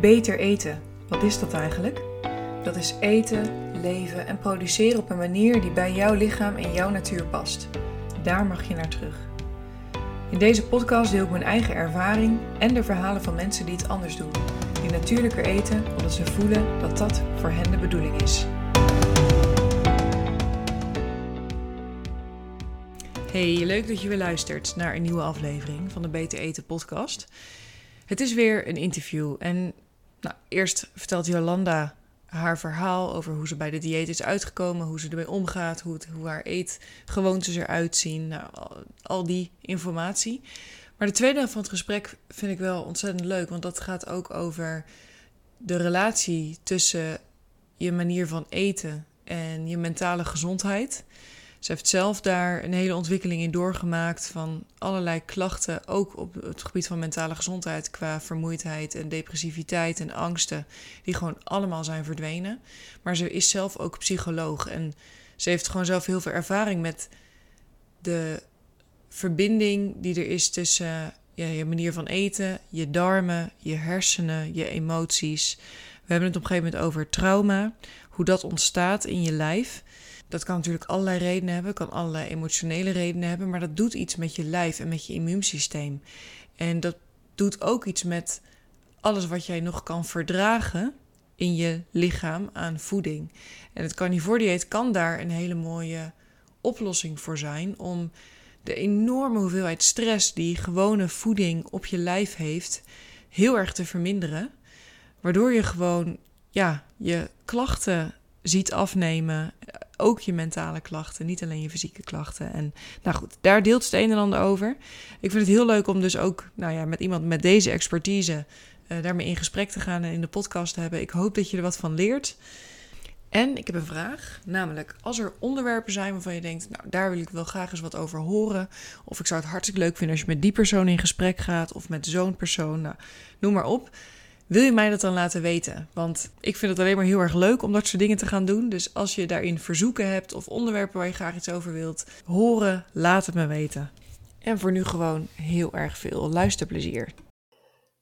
Beter eten, wat is dat eigenlijk? Dat is eten, leven en produceren op een manier die bij jouw lichaam en jouw natuur past. Daar mag je naar terug. In deze podcast deel ik mijn eigen ervaring en de verhalen van mensen die het anders doen. Die natuurlijker eten omdat ze voelen dat dat voor hen de bedoeling is. Hey, leuk dat je weer luistert naar een nieuwe aflevering van de Beter Eten podcast. Het is weer een interview en nou, eerst vertelt Jolanda haar verhaal over hoe ze bij de dieet is uitgekomen, hoe ze ermee omgaat, hoe, het, hoe haar eetgewoontes eruit zien, nou, al, die informatie. Maar de tweede helft van het gesprek vind ik wel ontzettend leuk, want dat gaat ook over de relatie tussen je manier van eten en je mentale gezondheid. Ze heeft zelf daar een hele ontwikkeling in doorgemaakt van allerlei klachten, ook op het gebied van mentale gezondheid, qua vermoeidheid en depressiviteit en angsten, die gewoon allemaal zijn verdwenen. Maar ze is zelf ook psycholoog en ze heeft gewoon zelf heel veel ervaring met de verbinding die er is tussen je manier van eten, je darmen, je hersenen, je emoties. We hebben het op een gegeven moment over trauma, hoe dat ontstaat in je lijf. Dat kan natuurlijk allerlei redenen hebben, kan allerlei emotionele redenen hebben, maar dat doet iets met je lijf en met je immuunsysteem. En dat doet ook iets met alles wat jij nog kan verdragen in je lichaam aan voeding. En het carnivore kan daar een hele mooie oplossing voor zijn om de enorme hoeveelheid stress die gewone voeding op je lijf heeft heel erg te verminderen. Waardoor je gewoon ja, je klachten ziet afnemen. Ook je mentale klachten, niet alleen je fysieke klachten. En nou goed, daar deelt het een en ander over. Ik vind het heel leuk om dus ook nou ja, met iemand met deze expertise uh, daarmee in gesprek te gaan en in de podcast te hebben. Ik hoop dat je er wat van leert. En ik heb een vraag, namelijk als er onderwerpen zijn waarvan je denkt, nou daar wil ik wel graag eens wat over horen. Of ik zou het hartstikke leuk vinden als je met die persoon in gesprek gaat of met zo'n persoon, nou, noem maar op. Wil je mij dat dan laten weten? Want ik vind het alleen maar heel erg leuk om dat soort dingen te gaan doen. Dus als je daarin verzoeken hebt of onderwerpen waar je graag iets over wilt horen, laat het me weten. En voor nu gewoon heel erg veel luisterplezier.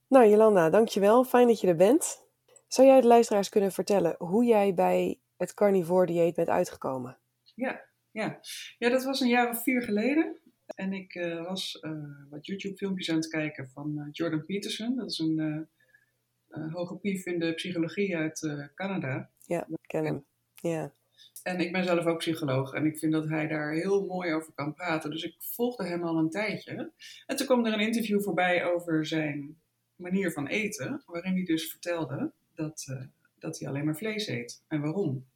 Nou, Jolanda, dankjewel. Fijn dat je er bent. Zou jij de luisteraars kunnen vertellen hoe jij bij het carnivore dieet bent uitgekomen? Ja, ja. ja dat was een jaar of vier geleden. En ik uh, was uh, wat YouTube-filmpjes aan het kijken van uh, Jordan Peterson. Dat is een uh, hoge pief in de psychologie uit uh, Canada. Ja, ik ken hem. Ja. En ik ben zelf ook psycholoog en ik vind dat hij daar heel mooi over kan praten. Dus ik volgde hem al een tijdje. En toen kwam er een interview voorbij over zijn manier van eten, waarin hij dus vertelde dat, uh, dat hij alleen maar vlees eet. En waarom?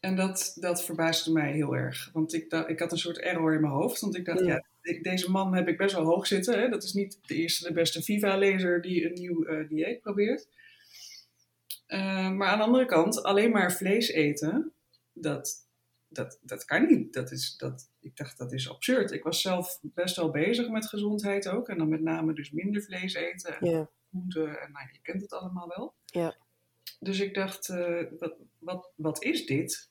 En dat, dat verbaasde mij heel erg. Want ik, ik had een soort error in mijn hoofd. Want ik dacht, ja, ja deze man heb ik best wel hoog zitten. Hè? Dat is niet de eerste, de beste Viva-lezer die een nieuw uh, dieet probeert. Uh, maar aan de andere kant, alleen maar vlees eten, dat, dat, dat kan niet. Dat is, dat, ik dacht, dat is absurd. Ik was zelf best wel bezig met gezondheid ook. En dan met name dus minder vlees eten en ja. groenten. En nou, je kent het allemaal wel. Ja. Dus ik dacht, uh, wat, wat, wat is dit?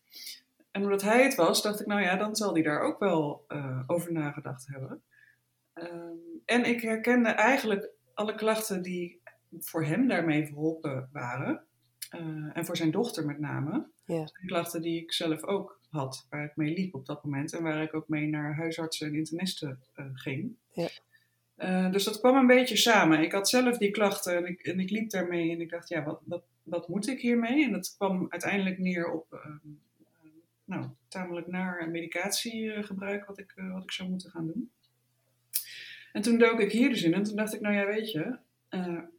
En omdat hij het was, dacht ik, nou ja, dan zal hij daar ook wel uh, over nagedacht hebben. Um, en ik herkende eigenlijk alle klachten die voor hem daarmee verholpen waren. Uh, en voor zijn dochter met name. Ja. Klachten die ik zelf ook had, waar ik mee liep op dat moment. En waar ik ook mee naar huisartsen en internisten uh, ging. Ja. Uh, dus dat kwam een beetje samen. Ik had zelf die klachten en ik, en ik liep daarmee. En ik dacht, ja, wat, wat, wat moet ik hiermee? En dat kwam uiteindelijk neer op nou, tamelijk naar medicatiegebruik wat ik, wat ik zou moeten gaan doen. En toen dook ik hier dus in en toen dacht ik, nou ja, weet je,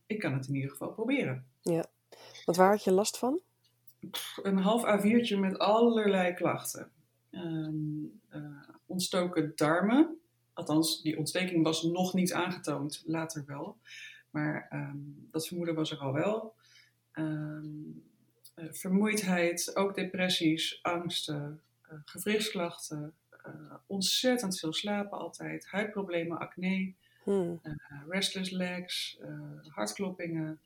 ik kan het in ieder geval proberen. Ja. Want waar had je last van? Een half A4'tje met allerlei klachten. Um, uh, ontstoken darmen. Althans, die ontsteking was nog niet aangetoond, later wel. Maar um, dat vermoeden was er al wel. Um, uh, vermoeidheid, ook depressies, angsten, uh, gewrichtsklachten. uh, ontzettend veel slapen altijd. Huidproblemen, acne, Hmm. restless legs, hartkloppingen.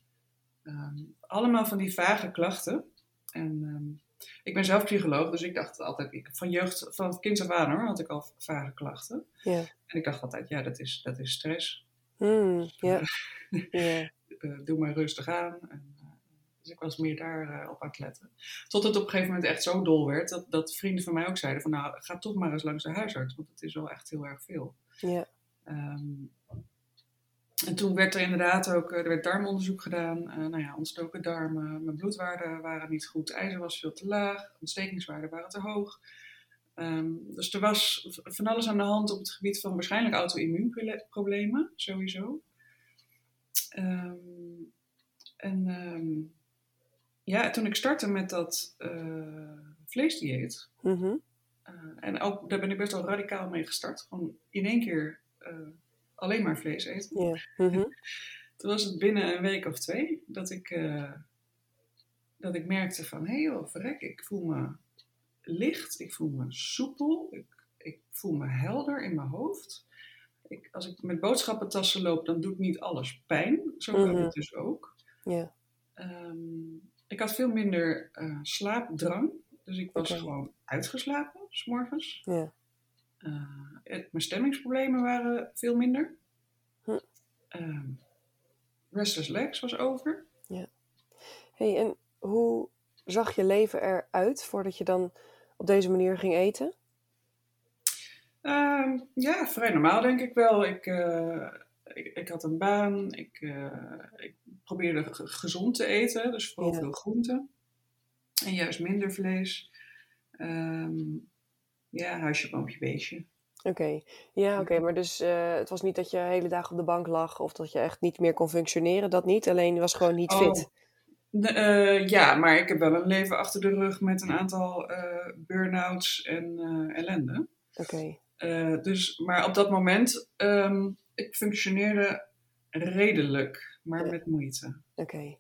Um, allemaal van die vage klachten. En um, ik ben zelf psycholoog, dus ik dacht altijd, ik, van jeugd, van het kind af aan hoor, had ik al vage klachten. En ik dacht altijd, ja, dat is, dat is stress. Hmm. Uh, doe maar rustig aan. En, uh, Dus ik was meer daar uh, op aan het letten. Tot het op een gegeven moment echt zo dol werd dat, dat vrienden van mij ook zeiden van nou, ga toch maar eens langs de huisarts, want het is wel echt heel erg veel. Ja. Ehm, en toen werd er inderdaad ook er werd darmonderzoek gedaan. Uh, nou ja, ontstoken darmen, mijn bloedwaarden waren niet goed, ijzer was veel te laag, ontstekingswaarden waren te hoog. Um, dus er was van alles aan de hand op het gebied van waarschijnlijk auto-immuunproblemen, sowieso. Um, en um, ja, toen ik startte met dat uh, vleesdieet, mm -hmm. uh, en ook daar ben ik best wel radicaal mee gestart, gewoon in één keer alleen maar vlees eten. Yeah. Mm -hmm. Toen was het binnen een week of twee dat ik, dat ik merkte van, hé hey joh, verrek, ik voel me licht, ik voel me soepel, ik, ik voel me helder in mijn hoofd. Ik, als ik met boodschappentassen loop, dan doet niet alles pijn. Zo kan Mhm. het dus ook. Ehm, ik had veel minder eh, slaapdrang. Dus ik was gewoon uitgeslapen, s morgens. Ja. Eh, het- mijn stemmingsproblemen waren veel minder. Hm. Ehm, restless legs was over. Hey, en hoe zag je leven eruit voordat je dan op deze manier ging eten? Ehm, ja, vrij normaal denk ik wel. Ik, eh, ik, ik had een baan. Ik, eh, ik probeerde ge- gezond te eten. Dus vooral Ja. veel groenten. En juist minder vlees. Ehm, ja, huisje, boompje, beestje. Oké, ja, oké, maar dus eh, het was niet dat je de hele dag op de bank lag of dat je echt niet meer kon functioneren, dat niet. Alleen je was gewoon niet Oh. fit. De- eh, ja, maar ik heb wel een leven achter de rug met een aantal eh burn-outs en ellende. Oké, dus, maar op dat moment, ehm ik functioneerde redelijk, maar Ja. met moeite. oké.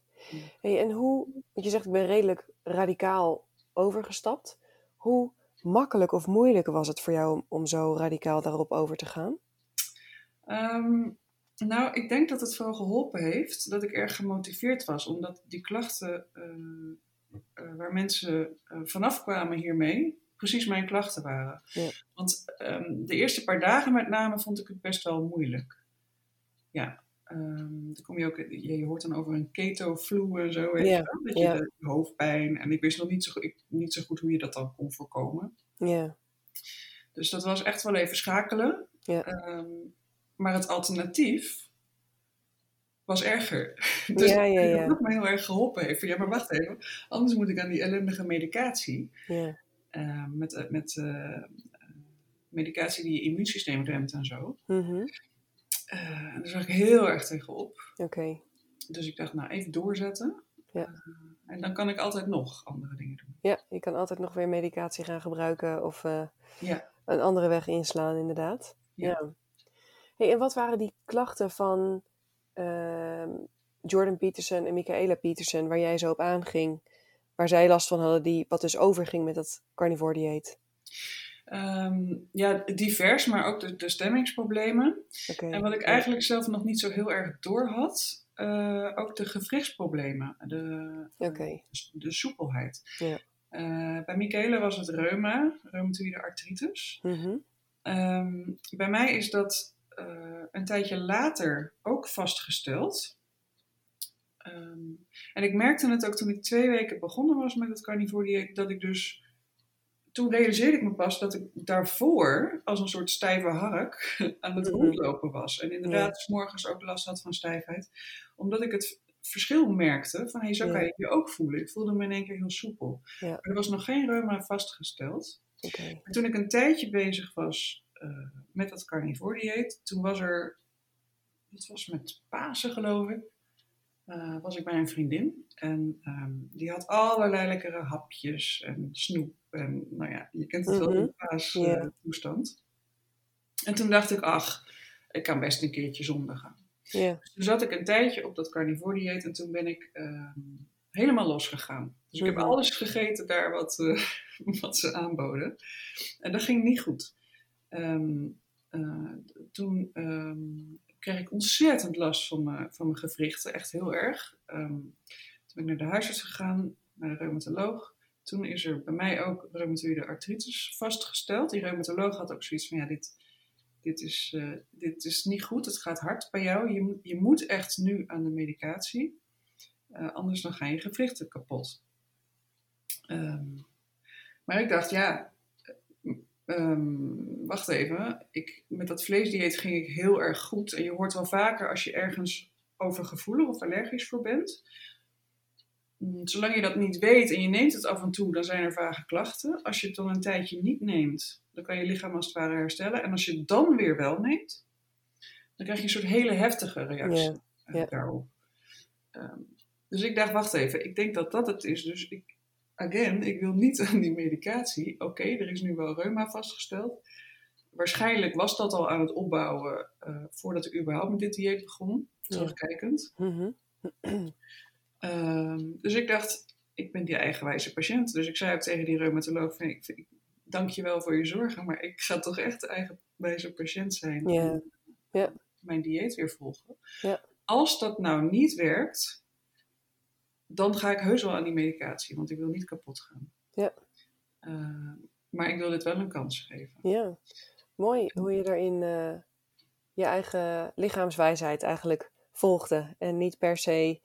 Hey, en hoe, want je zegt ik ben redelijk radicaal overgestapt. Hoe makkelijk of moeilijk was het voor jou om, zo radicaal daarop over te gaan? Ehm, nou, ik denk dat het vooral geholpen heeft dat ik erg gemotiveerd was, omdat die klachten eh, eh, waar mensen eh, vanaf kwamen hiermee, precies mijn klachten waren. Ja. Want ehm, de eerste paar dagen met name vond ik het best wel moeilijk. Ja. Ehm, dan kom je ook, je, je hoort dan over een keto-flu en zo, weet je? Dat je de hoofdpijn, en ik wist nog niet zo, ik, niet zo goed hoe je dat dan kon voorkomen. Ja, Dus dat was echt wel even schakelen. Ja. Ehm, maar het alternatief was erger. Dus Ja, ja, dat me heel erg geholpen heeft. Ja, maar wacht even. Anders moet ik aan die ellendige medicatie. ja, ehm, met eh, met eh, medicatie die je immuunsysteem remt en zo. Eh, en daar zag ik heel erg tegenop. oké. Dus ik dacht, nou, even doorzetten. Ja. Eh, en dan kan ik altijd nog andere dingen doen. Ja, je kan altijd nog weer medicatie gaan gebruiken of eh, Ja. een andere weg inslaan, inderdaad. Ja. Ja. Hey, en wat waren die klachten van ehm, Jordan Peterson en Michaela Peterson, waar jij zo op aanging, waar zij last van hadden, die, wat dus overging met dat carnivore dieet? Ehm, ja, divers, maar ook de, de stemmingsproblemen. En wat ik Ja. eigenlijk zelf nog niet zo heel erg door had, eh, ook de gewrichtsproblemen, de, Oké. de soepelheid. Ja. Eh, bij Michele was het reuma, reumatoïde artritis. Mhm. Ehm, bij mij is dat eh, een tijdje later ook vastgesteld. Ehm, en ik merkte het ook toen ik twee weken begonnen was met het carnivore dieet, dat ik dus toen realiseerde ik me pas dat ik daarvoor als een soort stijve hark aan het Mhm. rondlopen was. En inderdaad, s morgens ook last had van stijfheid. Omdat ik het verschil merkte van, hé, zo kan je je ook voelen. Ik voelde me in één keer heel soepel. Maar er was nog geen reuma vastgesteld. En toen ik een tijdje bezig was eh, met dat carnivore dieet, toen was er, dat was met Pasen geloof ik, eh, was ik bij een vriendin. En ehm, die had allerlei lekkere hapjes en snoep. En nou ja, je kent het wel, Mhm. die paas eh, toestand. En toen dacht ik, ach, ik kan best een keertje zonder gaan. Dus toen zat ik een tijdje op dat carnivore dieet en toen ben ik ehm, helemaal losgegaan. Dus ik heb Mhm. alles gegeten daar wat, eh, wat ze aanboden. En dat ging niet goed. Ehm, eh, toen kreeg ik ontzettend last van mijn, van mijn gewrichten, echt heel erg. Ehm, toen ben ik naar de huisarts gegaan, naar de reumatoloog. Toen is er bij mij ook reumatoïde artritis vastgesteld. Die reumatoloog had ook zoiets van, ja, dit, dit, is, eh, dit is niet goed, het gaat hard bij jou. Je, moet- je moet echt nu aan de medicatie. Eh, anders dan gaan je gewrichten kapot. Ehm, maar ik dacht, ja, ehm, wacht even. Ik, met dat vleesdieet ging ik heel erg goed. En je hoort wel vaker als je ergens overgevoelig of allergisch voor bent. Mm, Zolang je dat niet weet en je neemt het af en toe, dan zijn er vage klachten. Als je het dan een tijdje niet neemt, dan kan je lichaam als het ware herstellen. En als je het dan weer wel neemt, dan krijg je een soort hele heftige reactie daarop. Ehm, dus ik dacht, wacht even, ik denk dat dat het is. Dus ik, again, ik wil niet aan die medicatie. Oké, er is nu wel reuma vastgesteld. Waarschijnlijk was dat al aan het opbouwen eh, voordat ik überhaupt met dit dieet begon, Ja. terugkijkend. Mhm. Ehm, dus ik dacht, ik ben die eigenwijze patiënt. Dus ik zei ook tegen die reumatoloog, van, ik, ik dank je wel voor je zorgen, maar ik ga toch echt de eigenwijze patiënt zijn. Ja. Mijn dieet weer volgen. Ja. Als dat nou niet werkt, dan ga ik heus wel aan die medicatie, want ik wil niet kapot gaan. Ja. Ehm, maar ik wil dit wel een kans geven. Ja, mooi hoe je daarin eh, je eigen lichaamswijsheid eigenlijk volgde. En niet per se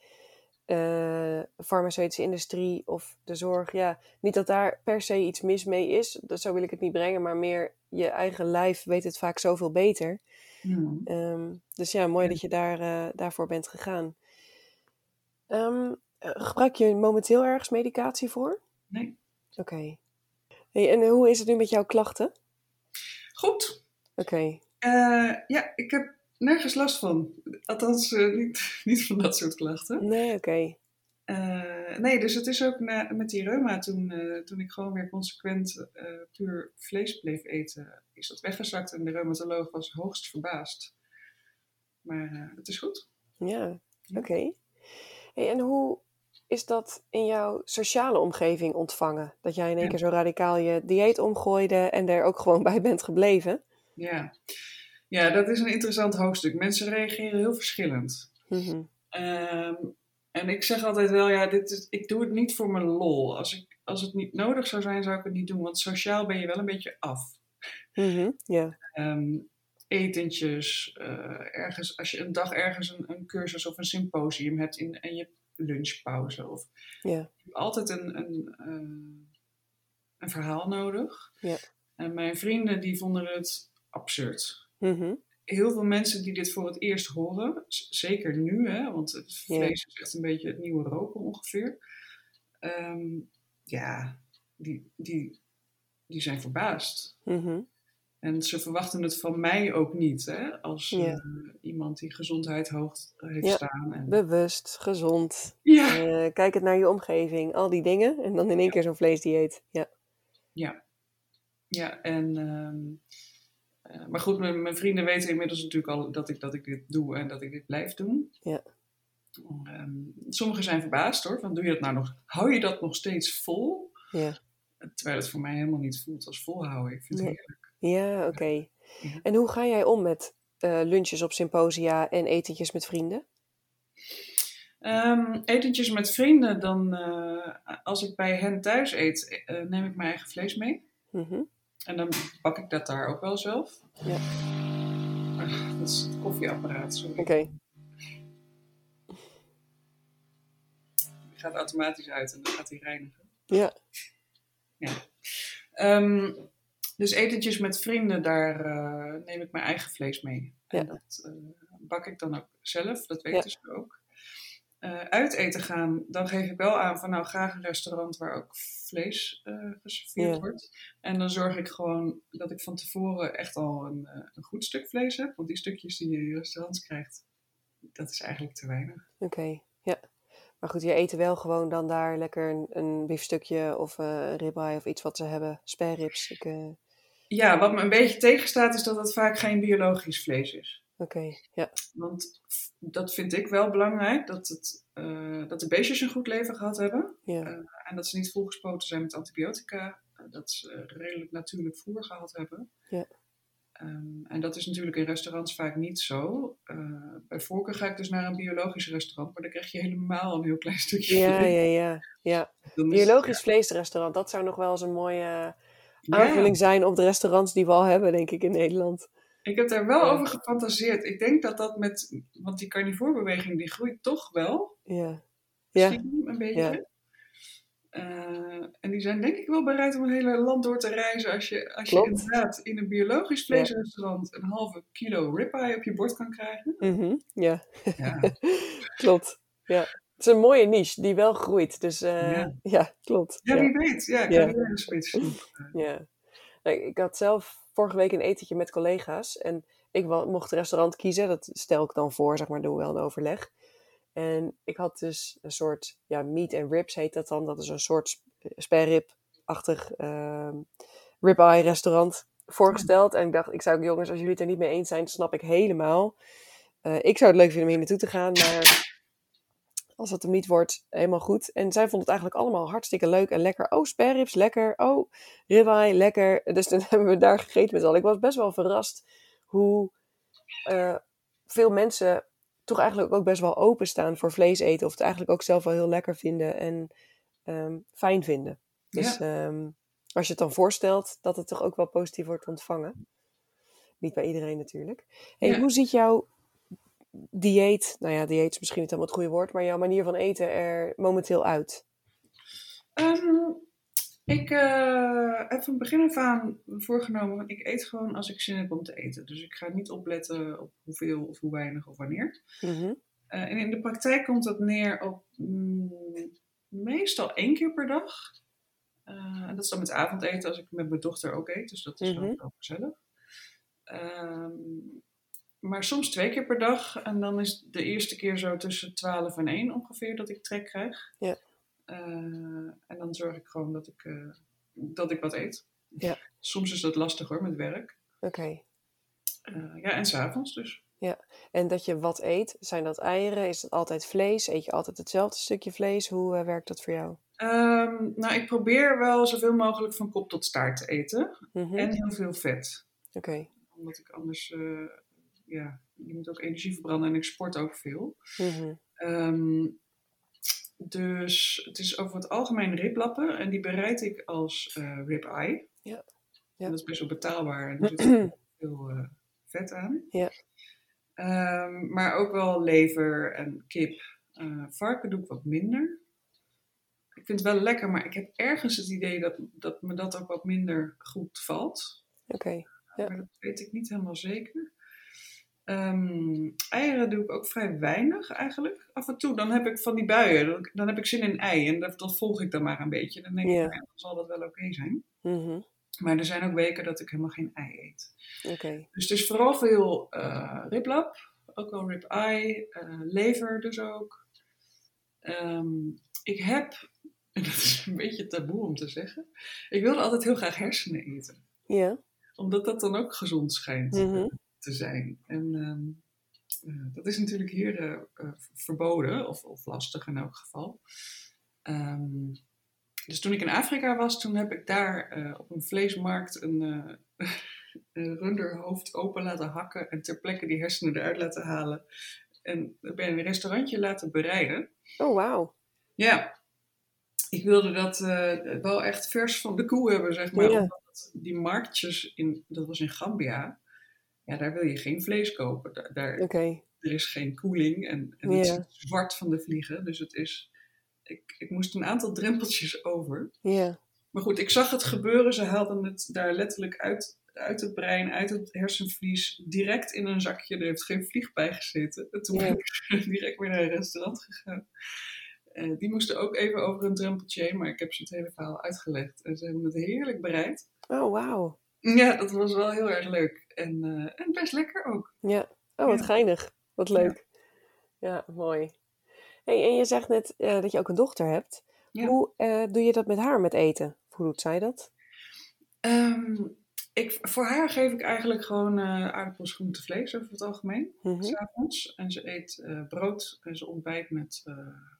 eh, farmaceutische industrie of de zorg. Ja, niet dat daar per se iets mis mee is, dat, zo wil ik het niet brengen, maar meer je eigen lijf weet het vaak zoveel beter. Hmm. Ehm, dus ja, mooi Ja. dat je daar, eh, daarvoor bent gegaan. Ehm, eh, gebruik je momenteel ergens medicatie voor? Nee. Oké. Hey, en hoe is het nu met jouw klachten? Goed. Oké. Eh, ja, ik heb nergens last van. Althans, eh, niet, niet van dat soort klachten. Nee, oké. Eh, nee, dus het is ook na- met die reuma, toen, eh, toen ik gewoon weer consequent eh, puur vlees bleef eten, is dat weggezakt en de reumatoloog was hoogst verbaasd. Maar eh, het is goed. Ja, Ja. oké. Hey, en hoe is dat in jouw sociale omgeving ontvangen? Dat jij in één Ja. keer zo radicaal je dieet omgooide en er ook gewoon bij bent gebleven? Ja. ja, dat is een interessant hoofdstuk. Mensen reageren heel verschillend. Mhm. Ehm, en ik zeg altijd wel, ja, dit is, ik doe het niet voor mijn lol. Als, ik, als het niet nodig zou zijn, zou ik het niet doen. Want sociaal ben je wel een beetje af. Ja, Ehm, etentjes, eh, ergens, als je een dag ergens een, een cursus of een symposium hebt in, en je lunchpauze. Of, ja, je hebt altijd een, een, eh, een verhaal nodig. Ja. En mijn vrienden die vonden het absurd. Mhm, Heel veel mensen die dit voor het eerst horen, zeker nu, hè, want het vlees is echt een beetje het nieuwe roken ongeveer. Ehm, ja, die, die, die zijn verbaasd. mhm, En ze verwachten het van mij ook niet, hè? als Ja. eh, iemand die gezondheid hoog heeft Ja. staan. En, bewust, gezond, ja, eh, kijk het naar je omgeving, al die dingen. En dan in één keer zo'n vleesdieet. Ja, ja. ja, en, ehm, eh, maar goed, mijn, mijn vrienden weten inmiddels natuurlijk al dat ik, dat ik dit doe en dat ik dit blijf doen. Ja. Ehm, sommigen zijn verbaasd hoor, van doe je dat nou nog, hou je dat nog steeds vol? ja, Terwijl het voor mij helemaal niet voelt als volhouden. Ik vind het heerlijk. Ja oké. Ja. En hoe ga jij om met eh, lunches op symposia en etentjes met vrienden? Ehm, etentjes met vrienden, dan eh, als ik bij hen thuis eet, eh, neem ik mijn eigen vlees mee. Mhm, En dan bak ik dat daar ook wel zelf. Ja. Ah, dat is het koffieapparaat, sorry. Oké, Die gaat automatisch uit en dan gaat hij reinigen. ja, Ehm, dus etentjes met vrienden, daar eh, neem ik mijn eigen vlees mee. En Ja. dat eh, bak ik dan ook zelf, dat Ja. weten ze ook. Eh uit eten gaan, dan geef ik wel aan van nou graag een restaurant waar ook vlees geserveerd Ja. wordt. En dan zorg ik gewoon dat ik van tevoren echt al een, een goed stuk vlees heb. Want die stukjes die je in restaurants krijgt, dat is eigenlijk te weinig. oké. Ja. Maar goed, je eet wel gewoon dan daar lekker een, een biefstukje of een ribeye of iets wat ze hebben. Spare ribs. Ik, Ja, wat me een beetje tegenstaat is dat het vaak geen biologisch vlees is. Oké, ja. Want dat vind ik wel belangrijk, dat, het, eh, dat de beestjes een goed leven gehad hebben. ja. Eh, en dat ze niet volgespoten zijn met antibiotica. eh, dat ze redelijk natuurlijk voer gehad hebben. Ja. Ehm, en dat is natuurlijk in restaurants vaak niet zo. Bij voorkeur ga ik dus naar een biologisch restaurant, maar dan krijg je helemaal een heel klein stukje Ja, ja, ja, ja. Biologisch vleesrestaurant, dat zou nog wel eens een mooie. Aanvulling zijn op de restaurants die we al hebben, denk ik, in Nederland. Ik heb daar wel Ja. over gefantaseerd. Ik denk dat dat met, want die carnivoorbeweging die groeit toch wel. Ja, Ja. misschien een beetje. Ja. Eh, en die zijn denk ik wel bereid om een hele land door te reizen als je, als je inderdaad in een biologisch vleesrestaurant een halve kilo ribeye op je bord kan krijgen. Mhm, Ja, Ja, klopt. Ja. Het is een mooie niche die wel groeit. Dus eh, Ja. ja. klopt. ja Ja. wie weet. Ja, ik Ja. weer een spits Ja. Nee, ik had zelf vorige week een etentje met collega's. En ik mocht het restaurant kiezen. Dat stel ik dan voor, zeg maar, doen we wel een overleg. En ik had dus een soort, ja, meat and ribs heet dat dan. Dat is een soort sp- sperrib-achtig ehm ribeye restaurant voorgesteld. En ik dacht, ik zou, jongens, als jullie het er niet mee eens zijn, snap ik helemaal. Eh, ik zou het leuk vinden om hier naartoe te gaan, maar als het hem niet wordt, helemaal goed. En zij vonden het eigenlijk allemaal hartstikke leuk en lekker. Oh, sperribs, lekker. Oh, ribeye, lekker. Dus toen hebben we daar gegeten met allen. Ik was best wel verrast hoe eh, veel mensen toch eigenlijk ook best wel openstaan voor vlees eten. Of het eigenlijk ook zelf wel heel lekker vinden en ehm, fijn vinden. Dus ehm, als je het dan voorstelt, dat het toch ook wel positief wordt ontvangen. Niet bij iedereen natuurlijk. Hey, Ja. Hoe ziet jouw dieet, nou ja, dieet is misschien niet helemaal het goede woord, maar jouw manier van eten er momenteel uit? Ehm, ik eh, heb van begin af aan voorgenomen, want ik eet gewoon als ik zin heb om te eten. Dus ik ga niet opletten op hoeveel of hoe weinig of wanneer. Mhm. Eh, en in de praktijk komt dat neer op mm, meestal één keer per dag. Eh, en dat is dan met avondeten als ik met mijn dochter ook eet. Dus dat is wel Mhm. wel gezellig. Ehm, maar soms twee keer per dag. En dan is de eerste keer zo tussen 12 en 1 ongeveer dat ik trek krijg. Ja. Eh, en dan zorg ik gewoon dat ik, eh, dat ik wat eet. Ja. Soms is dat lastig hoor met werk. Oké. Eh, ja, en s'avonds dus. En dat je wat eet, zijn dat eieren? Is het altijd vlees? Eet je altijd hetzelfde stukje vlees? Hoe werkt dat voor jou? Ehm, nou, ik probeer wel zoveel mogelijk van kop tot staart te eten. Mhm. En heel veel vet. Oké. Omdat ik anders, ja, je moet ook energie verbranden en ik sport ook veel. Mhm. Ehm, dus het is over het algemeen riblappen en die bereid ik als eh rib-eye. Ja. En dat is best wel betaalbaar en er zit ook veel eh, vet aan. Ja. Ehm, maar ook wel lever en kip. Eh, varken doe ik wat minder. Ik vind het wel lekker, maar ik heb ergens het idee dat, dat me dat ook wat minder goed valt. Oké. Ja. Maar dat weet ik niet helemaal zeker. Ehm, eieren doe ik ook vrij weinig eigenlijk. Af en toe, dan heb ik van die buien, dan, dan heb ik zin in ei en dat, dat volg ik dan maar een beetje. Dan denk ik, Ja. nou dan zal dat wel oké zijn. Mhm. Maar er zijn ook weken dat ik helemaal geen ei eet. Dus het is vooral veel eh riblap, ook wel rib-eye, eh, lever dus ook. Ehm, ik heb, en dat is een beetje taboe om te zeggen, ik wilde altijd heel graag hersenen eten. Ja. Omdat dat dan ook gezond schijnt Mhm. Te zijn. En ehm, eh, dat is natuurlijk hier eh, verboden, of, of lastig in elk geval. Ehm, dus toen ik in Afrika was, toen heb ik daar op een vleesmarkt een, een runderhoofd open laten hakken en ter plekke die hersenen eruit laten halen. En ben een restaurantje laten bereiden. Oh, wauw. Ja, ik wilde dat wel echt vers van de koe hebben, zeg maar. Ja. Omdat die marktjes, in, dat was in Gambia, ja, daar wil je geen vlees kopen. Daar, daar- er is geen koeling en, en het is zwart van de vliegen. Dus het is, ik, ik moest een aantal drempeltjes over. Ja. Maar goed, ik zag het gebeuren. Ze haalden het daar letterlijk uit, uit het brein, uit het hersenvlies, direct in een zakje. Er heeft geen vlieg bij gezeten. En toen ben ik direct weer naar een restaurant gegaan. Eh, die moesten ook even over een drempeltje heen, maar ik heb ze het hele verhaal uitgelegd. En ze hebben het heerlijk bereid. Oh, wauw. Ja, dat was wel heel erg leuk. En, eh, en best lekker ook. Ja. Oh, wat Ja. geinig. Wat leuk. Ja, mooi. Hey, en je zegt net eh, dat je ook een dochter hebt. Ja. Hoe eh, doe je dat met haar met eten? Hoe doet zij dat? Ehm, ik, voor haar geef ik eigenlijk gewoon aardappels, groente, vlees over het algemeen. Mhm. S'avonds. En ze eet brood en ze ontbijt met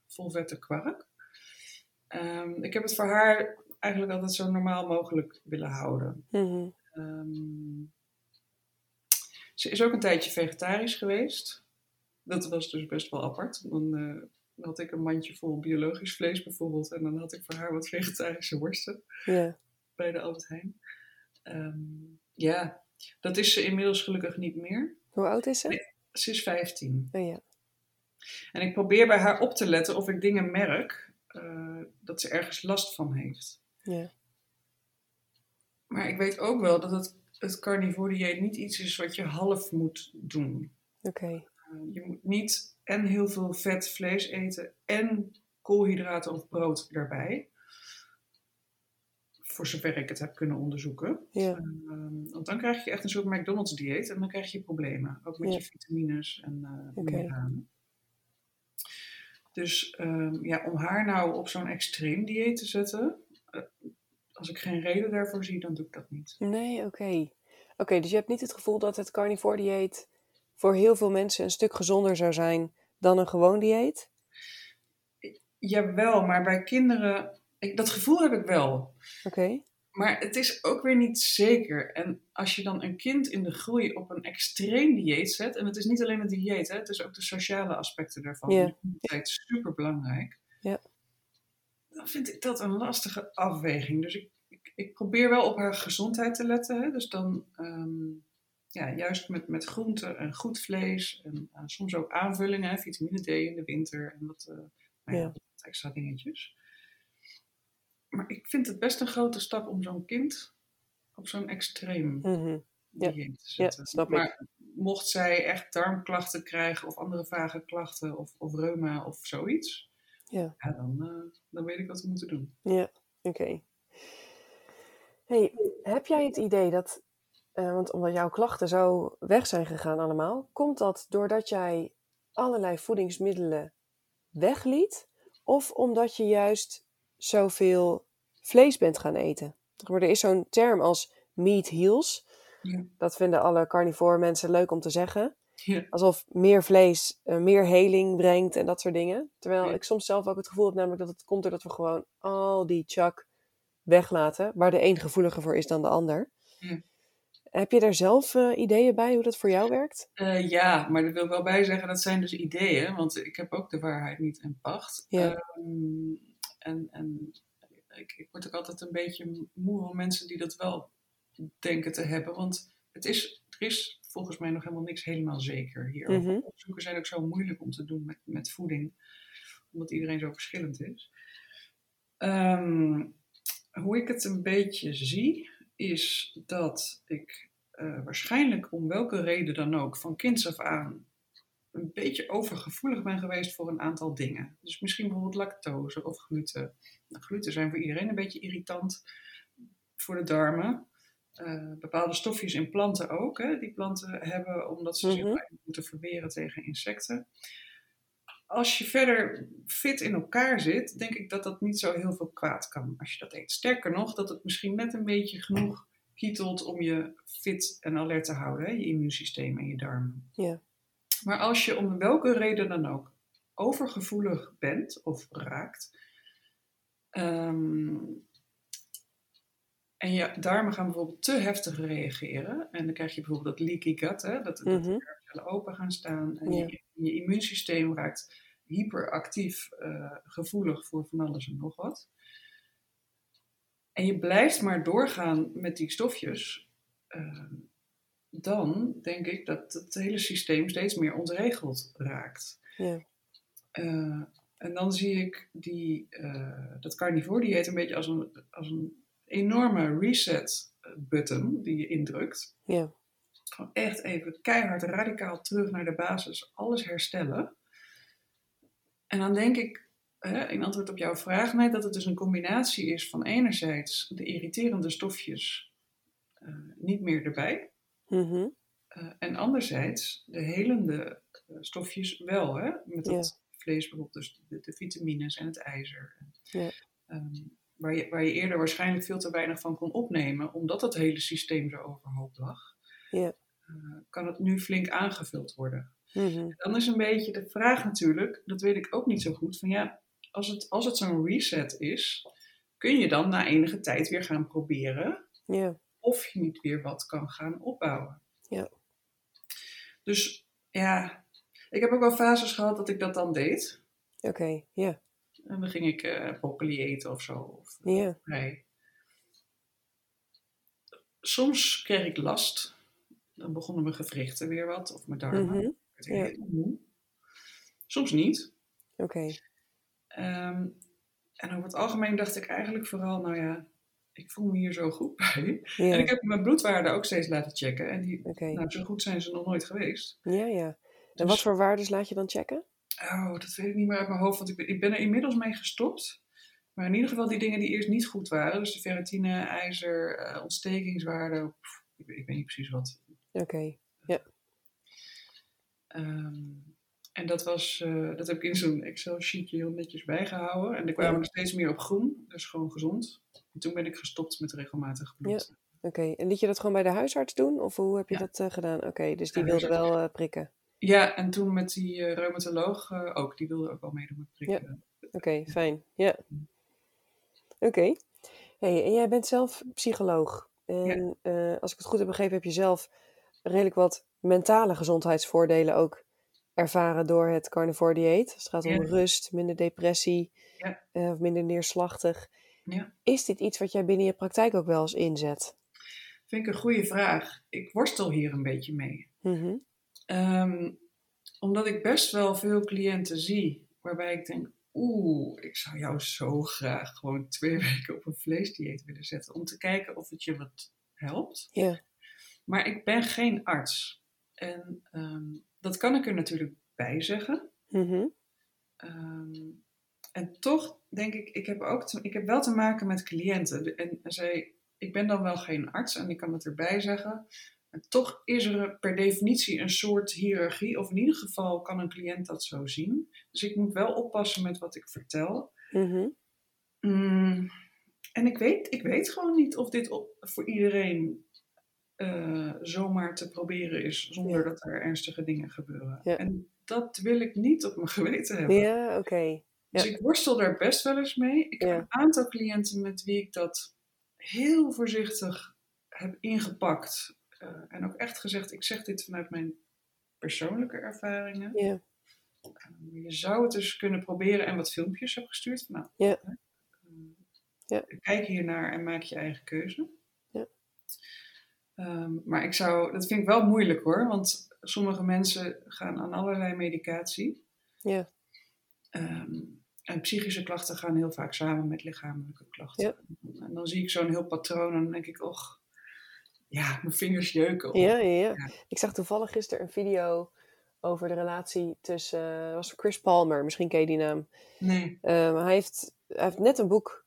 volvette kwark. Ehm, ik heb het voor haar eigenlijk altijd zo normaal mogelijk willen houden. Mhm. Ehm, ze is ook een tijdje vegetarisch geweest. Dat was dus best wel apart. Dan eh, had ik een mandje vol biologisch vlees bijvoorbeeld. En dan had ik voor haar wat vegetarische worsten bij de Albert Heijn. Ehm, ja, dat is ze inmiddels gelukkig niet meer. Hoe oud is ze? Nee. Ze is 15. Oh ja. En ik probeer bij haar op te letten of ik dingen merk eh, dat ze ergens last van heeft. Ja. Maar ik weet ook wel dat het, het carnivore dieet niet iets is wat je half moet doen. Oké. Uh, je moet niet en heel veel vet vlees eten en koolhydraten of brood erbij. Voor zover ik het heb kunnen onderzoeken. Ja. Um, want dan krijg je echt een soort McDonald's dieet en dan krijg je problemen. Ook met Ja. je vitamines en uh, Oké. mineralen. Dus um, ja, om haar nou op zo'n extreem dieet te zetten, als ik geen reden daarvoor zie, dan doe ik dat niet. Nee, oké. Oké, dus je hebt niet het gevoel dat het carnivore dieet voor heel veel mensen een stuk gezonder zou zijn dan een gewoon dieet? Jawel, maar bij kinderen, ik, dat gevoel heb ik wel. Oké. Maar het is ook weer niet zeker. En als je dan een kind in de groei op een extreem dieet zet, en het is niet alleen het dieet, hè, het is ook de sociale aspecten daarvan. Ja. Dat is super belangrijk. Ja. Dan vind ik dat een lastige afweging. Dus ik, ik, ik probeer wel op haar gezondheid te letten. Hè. Dus dan ehm, ja, juist met, met groenten en goed vlees. En uh, soms ook aanvullingen, vitamine D in de winter en wat, uh, nou ja, Ja. wat extra dingetjes. Maar ik vind het best een grote stap om zo'n kind op zo'n extreem Mhm. Ja. dieet te Ja, zetten. snap ik. maar mocht zij echt darmklachten krijgen of andere vage klachten of, of reuma of zoiets, Ja. ja, dan, eh, dan weet ik wat we moeten doen. Ja, oké. Hey, heb jij het idee dat, eh, want omdat jouw klachten zo weg zijn gegaan allemaal, komt dat doordat jij allerlei voedingsmiddelen wegliet? Of omdat je juist zoveel vlees bent gaan eten? Er is zo'n term als meat heals. Ja. Dat vinden alle carnivore mensen leuk om te zeggen. Ja. Alsof meer vlees eh, meer heling brengt en dat soort dingen. Terwijl Ja. ik soms zelf ook het gevoel heb namelijk dat het komt doordat we gewoon al die chak weglaten. Waar de een gevoeliger voor is dan de ander. Ja. Heb je daar zelf eh, ideeën bij hoe dat voor jou werkt? Eh, ja, maar daar wil ik wel bij zeggen, dat zijn dus ideeën, want ik heb ook de waarheid niet in pacht. Ehm, en en ik, ik word ook altijd een beetje moe van mensen die dat wel denken te hebben, want het is, er is volgens mij nog helemaal niks helemaal zeker hier. Mhm. Onderzoeken zijn ook zo moeilijk om te doen met, met voeding, omdat iedereen zo verschillend is. Ehm, hoe ik het een beetje zie, is dat ik uh, waarschijnlijk om welke reden dan ook van kinds af aan een beetje overgevoelig ben geweest voor een aantal dingen. Dus misschien bijvoorbeeld lactose of gluten. Nou, gluten zijn voor iedereen een beetje irritant voor de darmen. Uh, bepaalde stofjes in planten ook, hè, die planten hebben omdat ze zich Mhm. moeten verweren tegen insecten. Als je verder fit in elkaar zit, denk ik dat dat niet zo heel veel kwaad kan als je dat eet. Sterker nog, dat het misschien net een beetje genoeg kietelt om je fit en alert te houden, hè? je immuunsysteem en je darmen. Ja. Maar als je om welke reden dan ook overgevoelig bent of raakt, um, en je darmen gaan bijvoorbeeld te heftig reageren, en dan krijg je bijvoorbeeld dat leaky gut, hè? dat, Mhm. dat de darmcellen open gaan staan, en Ja. je, je immuunsysteem raakt hyperactief uh, gevoelig voor van alles en nog wat. En je blijft maar doorgaan met die stofjes, uh, dan denk ik dat het hele systeem steeds meer ontregeld raakt. Ja. Uh, en dan zie ik die, uh, dat carnivore dieet een beetje als een, als een enorme reset button die je indrukt. Ja. Gewoon echt even keihard radicaal terug naar de basis, alles herstellen. En dan denk ik, in antwoord op jouw vraag, net dat het dus een combinatie is van enerzijds de irriterende stofjes uh, niet meer erbij. Mm -hmm. uh, en anderzijds de helende uh, stofjes wel, hè? met Ja. het vlees bijvoorbeeld, dus de, de, vitamines en het ijzer. Ja. Um, waar, je, waar je eerder waarschijnlijk veel te weinig van kon opnemen, omdat het hele systeem zo overhoop lag, Ja. kan het nu flink aangevuld worden. Mhm. Dan is een beetje de vraag natuurlijk, dat weet ik ook niet zo goed, van ja, als het, als het zo'n reset is, kun je dan na enige tijd weer gaan proberen Ja. of je niet weer wat kan gaan opbouwen. Ja. Dus ja, ik heb ook wel fases gehad dat ik dat dan deed. Oké, ja. En dan ging ik eh broccoli eten of zo. Of, Ja. nee. Soms kreeg ik last. Dan begonnen mijn gewrichten weer wat, of mijn darmen. Ik werd Ja. moe. Soms niet. Oké. Ehm, en over het algemeen dacht ik eigenlijk vooral, nou ja, ik voel me hier zo goed bij. Ja. En ik heb mijn bloedwaarden ook steeds laten checken. En die, nou, zo goed zijn ze nog nooit geweest. Ja, ja. En Dus- wat voor waardes laat je dan checken? Oh, dat weet ik niet meer uit mijn hoofd, want ik ben, ik ben er inmiddels mee gestopt. Maar in ieder geval die dingen die eerst niet goed waren. Dus de ferritine, ijzer, eh, ontstekingswaarde. pff, ik, weet- ik weet niet precies wat. Oké. Ehm, en dat, was, eh, dat heb ik in zo'n Excel-sheetje heel netjes bijgehouden. En er kwamen Ja. er steeds meer op groen, dus gewoon gezond. En toen ben ik gestopt met regelmatig bloed. Oké. En liet je dat gewoon bij de huisarts doen? Of hoe heb je Ja. dat eh, gedaan? Oké, dus die Ja, wilde wel prikken. Ja, en toen met die eh, reumatoloog eh, ook. Die wilde ook wel meedoen met prikken. Oké, fijn. Ja. Oké. Hey, en jij bent zelf psycholoog. En eh, als ik het goed heb begrepen, heb je zelf redelijk wat mentale gezondheidsvoordelen ook ervaren door het carnivore dieet. Als het gaat om Ja. rust, minder depressie, Ja. of minder neerslachtig. Ja. Is dit iets wat jij binnen je praktijk ook wel eens inzet? Vind ik een goede vraag. Ik worstel hier een beetje mee. Mhm. Ehm, omdat ik best wel veel cliënten zie waarbij ik denk, oeh, ik zou jou zo graag gewoon twee weken op een vleesdieet willen zetten om te kijken of het je wat helpt. Ja. Maar ik ben geen arts. En ehm, dat kan ik er natuurlijk bij zeggen. Mhm. Ehm, en toch denk ik, ik heb, ook te- ik heb wel te maken met cliënten. De- En zij, ik ben dan wel geen arts en ik kan het erbij zeggen. En toch is er per definitie een soort hiërarchie, of in ieder geval kan een cliënt dat zo zien. Dus ik moet wel oppassen met wat ik vertel. Mhm. Mm, en ik weet, ik weet gewoon niet of dit op, voor iedereen eh, zomaar te proberen is, zonder Ja. dat er ernstige dingen gebeuren. Ja. En dat wil ik niet op mijn geweten hebben. Ja, oké. Dus Ja. ik worstel daar best wel eens mee. Ik heb een aantal cliënten met wie ik dat heel voorzichtig heb ingepakt. Eh, en ook echt gezegd, ik zeg dit vanuit mijn persoonlijke ervaringen. Ja. Eh, je zou het dus kunnen proberen en wat filmpjes heb gestuurd. Nou, Ja. eh, Ja. Kijk hiernaar en maak je eigen keuze. Ja. Ehm, maar ik zou, dat vind ik wel moeilijk hoor, want sommige mensen gaan aan allerlei medicatie. Ja. Ehm, en psychische klachten gaan heel vaak samen met lichamelijke klachten. Ja. En dan zie ik zo'n heel patroon en dan denk ik, och, ja, mijn vingers jeuken. Ja, ja, ja. Ik zag toevallig gisteren een video over de relatie tussen, uh, was Chris Palmer, misschien ken je die naam. Nee. Um, hij, heeft, hij heeft net een boek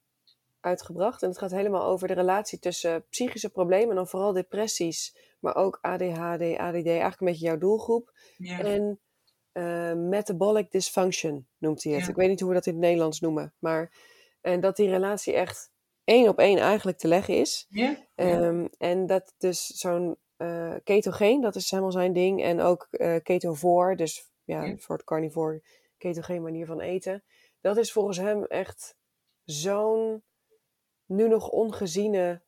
uitgebracht en het gaat helemaal over de relatie tussen psychische problemen en dan vooral depressies, maar ook ADHD, ADD, eigenlijk een beetje jouw doelgroep. Ja. En uh, metabolic dysfunction noemt hij het. Ja. Ik weet niet hoe we dat in het Nederlands noemen, maar en dat die relatie echt één op één eigenlijk te leggen is. Ja. Um, en dat dus zo'n uh, ketogeen, dat is helemaal zijn ding. En ook uh, ketovore, dus ja, een soort carnivore ketogeen manier van eten. Dat is volgens hem echt zo'n nu nog ongeziene,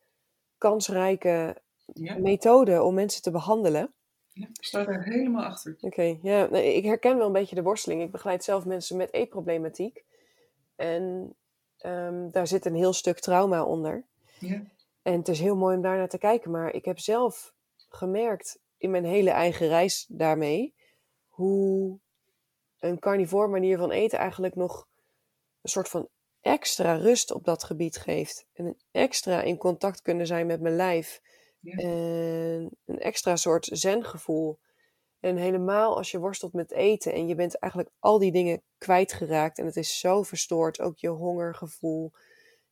kansrijke Ja. methode om mensen te behandelen. ja, ik sta er helemaal achter. Oké, ja, ik herken wel een beetje de worsteling. Ik begeleid zelf mensen met eetproblematiek. En um, daar zit een heel stuk trauma onder. Ja. En het is heel mooi om daar naar te kijken. Maar ik heb zelf gemerkt in mijn hele eigen reis daarmee. hoe een carnivore manier van eten eigenlijk nog een soort van extra rust op dat gebied geeft. En een extra in contact kunnen zijn met mijn lijf. Ja. En een extra soort zengevoel. En helemaal als je worstelt met eten en je bent eigenlijk al die dingen kwijtgeraakt. En het is zo verstoord. Ook je hongergevoel,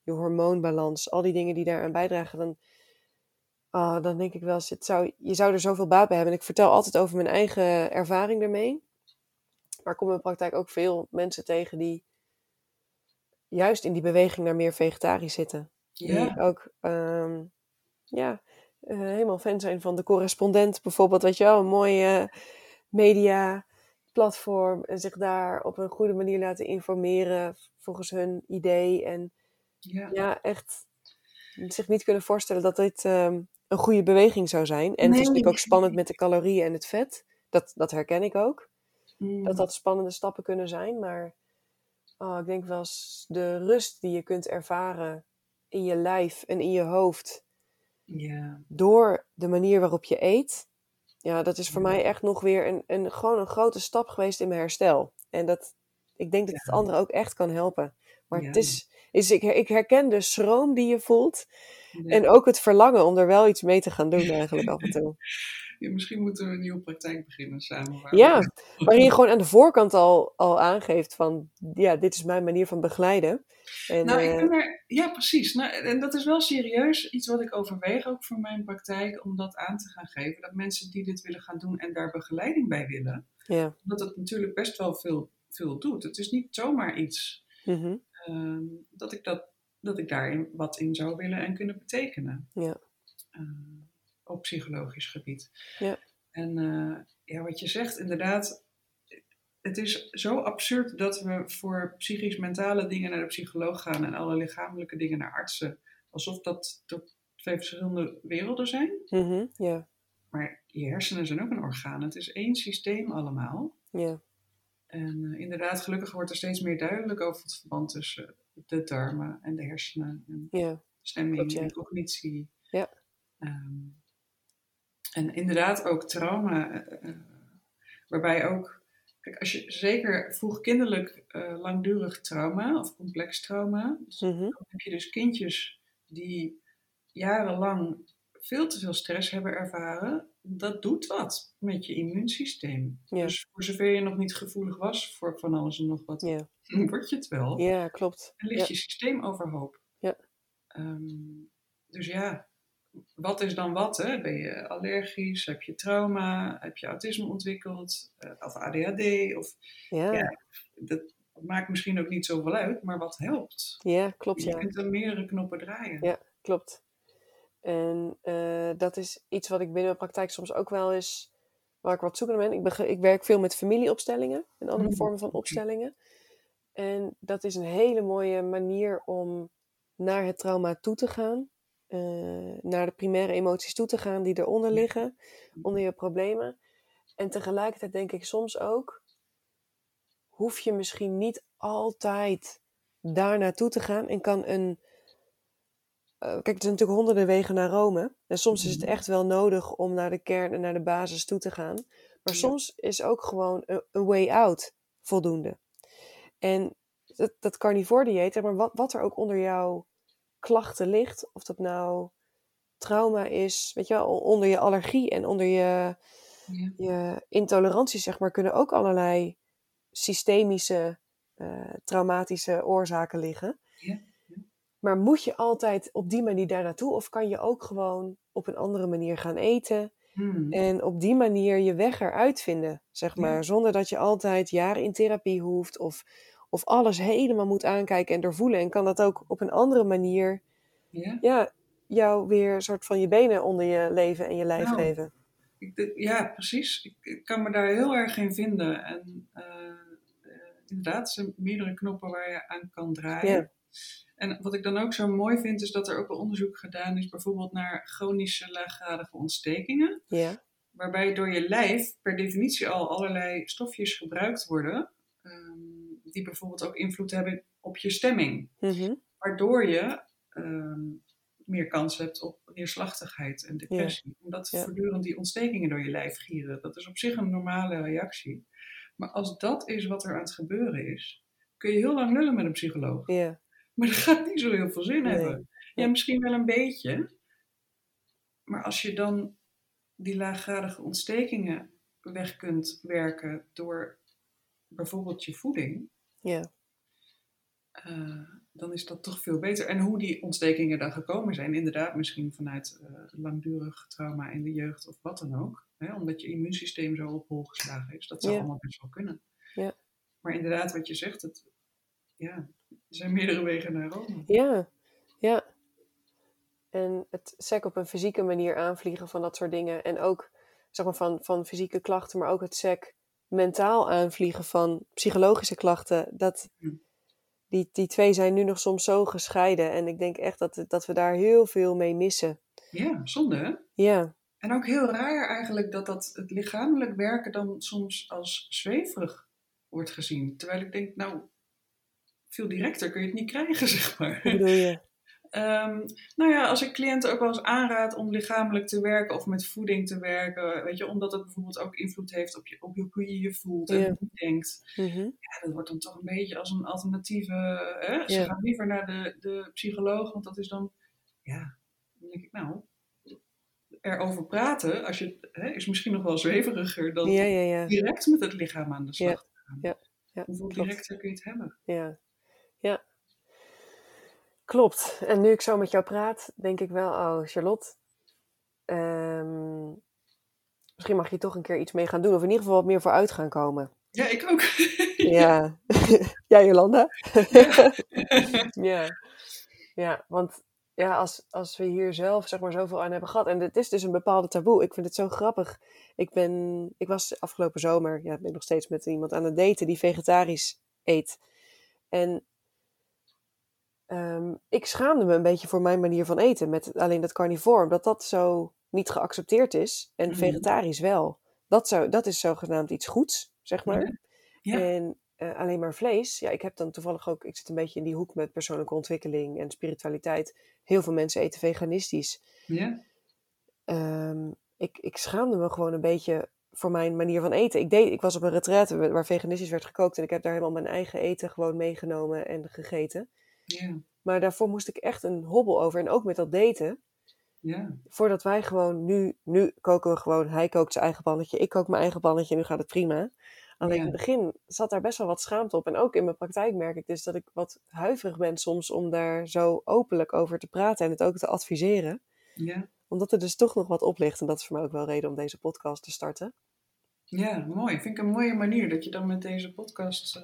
je hormoonbalans, al die dingen die daaraan bijdragen. Dan, oh, dan denk ik wel het zou, je zou er zoveel baat bij hebben. En ik vertel altijd over mijn eigen ervaring daarmee. Maar ik kom in praktijk ook veel mensen tegen die juist in die beweging naar meer vegetarisch zitten. Ja. Die ook um, ja, uh, helemaal fan zijn van de correspondent bijvoorbeeld. Weet je wel, een mooie media platform. En zich daar op een goede manier laten informeren volgens hun idee. En Ja. ja, echt zich niet kunnen voorstellen dat dit um, een goede beweging zou zijn. En het is natuurlijk ook spannend met de calorieën en het vet. Dat, dat herken ik ook. Mm. Dat dat spannende stappen kunnen zijn. Maar oh, ik denk wel eens de rust die je kunt ervaren in je lijf en in je hoofd. Ja. Door de manier waarop je eet. Ja, dat is voor Ja. mij echt nog weer een, een, gewoon een grote stap geweest in mijn herstel. En dat, ik denk dat het anderen ook echt kan helpen. Maar het is, is ik, ik herken de schroom die je voelt. En ook het verlangen om er wel iets mee te gaan doen eigenlijk af en toe. Ja, misschien moeten we een nieuwe praktijk beginnen samen. waar Ja, waarin je gewoon aan de voorkant al, al aangeeft van... Ja, dit is mijn manier van begeleiden. En, Nou, ik eh, ben er, ja, precies. Nou, en dat is wel serieus iets wat ik overweeg ook voor mijn praktijk, om dat aan te gaan geven. Dat mensen die dit willen gaan doen en daar begeleiding bij willen, ja. dat het natuurlijk best wel veel, veel doet. Het is niet zomaar iets mhm, ehm, dat, ik dat, dat ik daarin wat in zou willen en kunnen betekenen. Ja. Eh, op psychologisch gebied. Ja. En eh, ja, wat je zegt, inderdaad, het is zo absurd dat we voor psychisch-mentale dingen naar de psycholoog gaan en alle lichamelijke dingen naar artsen. Alsof dat twee verschillende werelden zijn. ja, Maar je hersenen zijn ook een orgaan. Het is één systeem allemaal. ja, En eh, inderdaad, gelukkig wordt er steeds meer duidelijk over het verband tussen de darmen en de hersenen. En stemming Klopt, en cognitie. Ja. Ehm, en inderdaad ook trauma, eh, eh, waarbij ook, kijk, als je zeker vroegkinderlijk eh, langdurig trauma of complex trauma, dus mhm, dan heb je dus kindjes die jarenlang veel te veel stress hebben ervaren. Dat doet wat met je immuunsysteem. Ja. Dus voor zover je nog niet gevoelig was voor van alles en nog wat, ja, word je het wel. ja, klopt. En ligt Ja. je systeem overhoop. Ja. Ehm, dus ja, wat is dan wat? Hè? Ben je allergisch? Heb je trauma? Heb je autisme ontwikkeld? Eh, of ADHD? Of, Ja, ja, Ja. dat maakt misschien ook niet zoveel uit, maar wat helpt? klopt, Je ja. kunt er meerdere knoppen draaien. Ja. Klopt. En eh, dat is iets wat ik binnen mijn praktijk soms ook wel eens, waar ik wat zoekende ben. Ik, bege- ik werk veel met familieopstellingen en andere Mm, vormen van opstellingen. En dat is een hele mooie manier om naar het trauma toe te gaan. Eh, naar de primaire emoties toe te gaan die eronder liggen, onder je problemen. En tegelijkertijd denk ik soms ook, hoef je misschien niet altijd daar naartoe te gaan en kan een eh, kijk, er zijn natuurlijk honderden wegen naar Rome. En soms is het Mhm. echt wel nodig om naar de kern en naar de basis toe te gaan. Maar Ja. soms is ook gewoon een, een way out voldoende. En dat, dat carnivore dieet, maar wat, wat er ook onder jouw klachten ligt, of dat nou trauma is, weet je wel, onder je allergie en onder je, Ja. je intolerantie, zeg maar, kunnen ook allerlei systemische, eh, traumatische oorzaken liggen. Ja, Maar moet je altijd op die manier daar naartoe? Of kan je ook gewoon op een andere manier gaan eten? Hmm. En op die manier je weg eruit vinden, zeg maar. Zonder dat je altijd jaren in therapie hoeft. Of, of alles helemaal moet aankijken en doorvoelen. En kan dat ook op een andere manier, Ja. ja, jou weer een soort van je benen onder je leven en je lijf Nou, geven. Ik, ja, precies. Ik, ik kan me daar heel erg in vinden. En eh, eh, inderdaad, er zijn meerdere knoppen waar je aan kan draaien. Ja. En wat ik dan ook zo mooi vind, is dat er ook wel onderzoek gedaan is, bijvoorbeeld naar chronische laaggradige ontstekingen. Ja, Waarbij door je lijf per definitie al allerlei stofjes gebruikt worden, ehm, die bijvoorbeeld ook invloed hebben op je stemming. mhm, Waardoor je ehm, meer kans hebt op neerslachtigheid en depressie. Omdat Ja. voortdurend die ontstekingen door je lijf gieren. Dat is op zich een normale reactie. Maar als dat is wat er aan het gebeuren is, kun je heel lang lullen met een psycholoog. ja, Maar dat gaat niet zo heel veel zin Nee. hebben. Ja, misschien wel een beetje. Maar als je dan die laaggradige ontstekingen weg kunt werken door bijvoorbeeld je voeding, ja, eh, dan is dat toch veel beter. En hoe die ontstekingen dan gekomen zijn, inderdaad, misschien vanuit eh, langdurig trauma in de jeugd of wat dan ook. Hè, omdat je immuunsysteem zo op hol geslagen is. Dat zou Ja. allemaal best wel kunnen. Ja. Maar inderdaad, wat je zegt, het, ja, er zijn meerdere wegen naar Rome. ja, ja. En het sec op een fysieke manier aanvliegen van dat soort dingen. En ook, zeg maar, van, van fysieke klachten, maar ook het sec mentaal aanvliegen van psychologische klachten. Dat, Hm. die, die twee zijn nu nog soms zo gescheiden. En ik denk echt dat, dat we daar heel veel mee missen. Ja, zonde hè? Ja, En ook heel raar eigenlijk dat, dat het lichamelijk werken dan soms als zweverig wordt gezien. Terwijl ik denk, nou, veel directer kun je het niet krijgen, zeg maar. hoe bedoel je? Ehm, nou ja, als ik cliënten ook wel eens aanraad om lichamelijk te werken of met voeding te werken, weet je, omdat het bijvoorbeeld ook invloed heeft op, je, op hoe je je voelt en Ja. hoe je denkt. Mhm. Ja, dat wordt dan toch een beetje als een alternatieve. Hè? Ze Ja. gaan liever naar de, de psycholoog, want dat is dan, ja, dan denk ik, nou, erover praten als je, hè, is misschien nog wel zweveriger dan Ja, direct met het lichaam aan de slag Ja. te gaan. Ja. Ja, Hoeveel directer kun je het hebben? Ja. ja. Klopt. En nu ik zo met jou praat, denk ik wel, oh Charlotte, ehm, misschien mag je toch een keer iets mee gaan doen. Of in ieder geval wat meer vooruit gaan komen. Ja, ik ook. Ja. ja, Jolanda? ja. Ja, want ja, als, als we hier zelf zeg maar zoveel aan hebben gehad. En het is dus een bepaalde taboe. Ik vind het zo grappig. Ik, ben, ik was afgelopen zomer, ja, ben ik nog steeds met iemand aan het daten die vegetarisch eet. En ehm, ik schaamde me een beetje voor mijn manier van eten. Met alleen dat carnivore. Omdat dat zo niet geaccepteerd is. En Mhm. vegetarisch wel. Dat, zou, dat is zogenaamd iets goeds, zeg maar. Ja. Ja. En eh, alleen maar vlees. Ja, ik heb dan toevallig ook, ik zit een beetje in die hoek met persoonlijke ontwikkeling en spiritualiteit. Heel veel mensen eten veganistisch. Ja. Ehm, ik, ik schaamde me gewoon een beetje voor mijn manier van eten. Ik, deed, ik was op een retraite waar veganistisch werd gekookt. En ik heb daar helemaal mijn eigen eten gewoon meegenomen en gegeten. Ja. Maar daarvoor moest ik echt een hobbel over. En ook met dat daten. Ja. Voordat wij gewoon nu, nu koken we gewoon. Hij kookt zijn eigen pannetje, ik kook mijn eigen pannetje. Nu gaat het prima. Alleen Ja. in het begin zat daar best wel wat schaamte op. En ook in mijn praktijk merk ik dus dat ik wat huiverig ben soms om daar zo openlijk over te praten en het ook te adviseren. Ja. Omdat er dus toch nog wat op ligt. En dat is voor mij ook wel reden om deze podcast te starten. Ja, mooi. Vind ik een mooie manier dat je dan met deze podcast eh,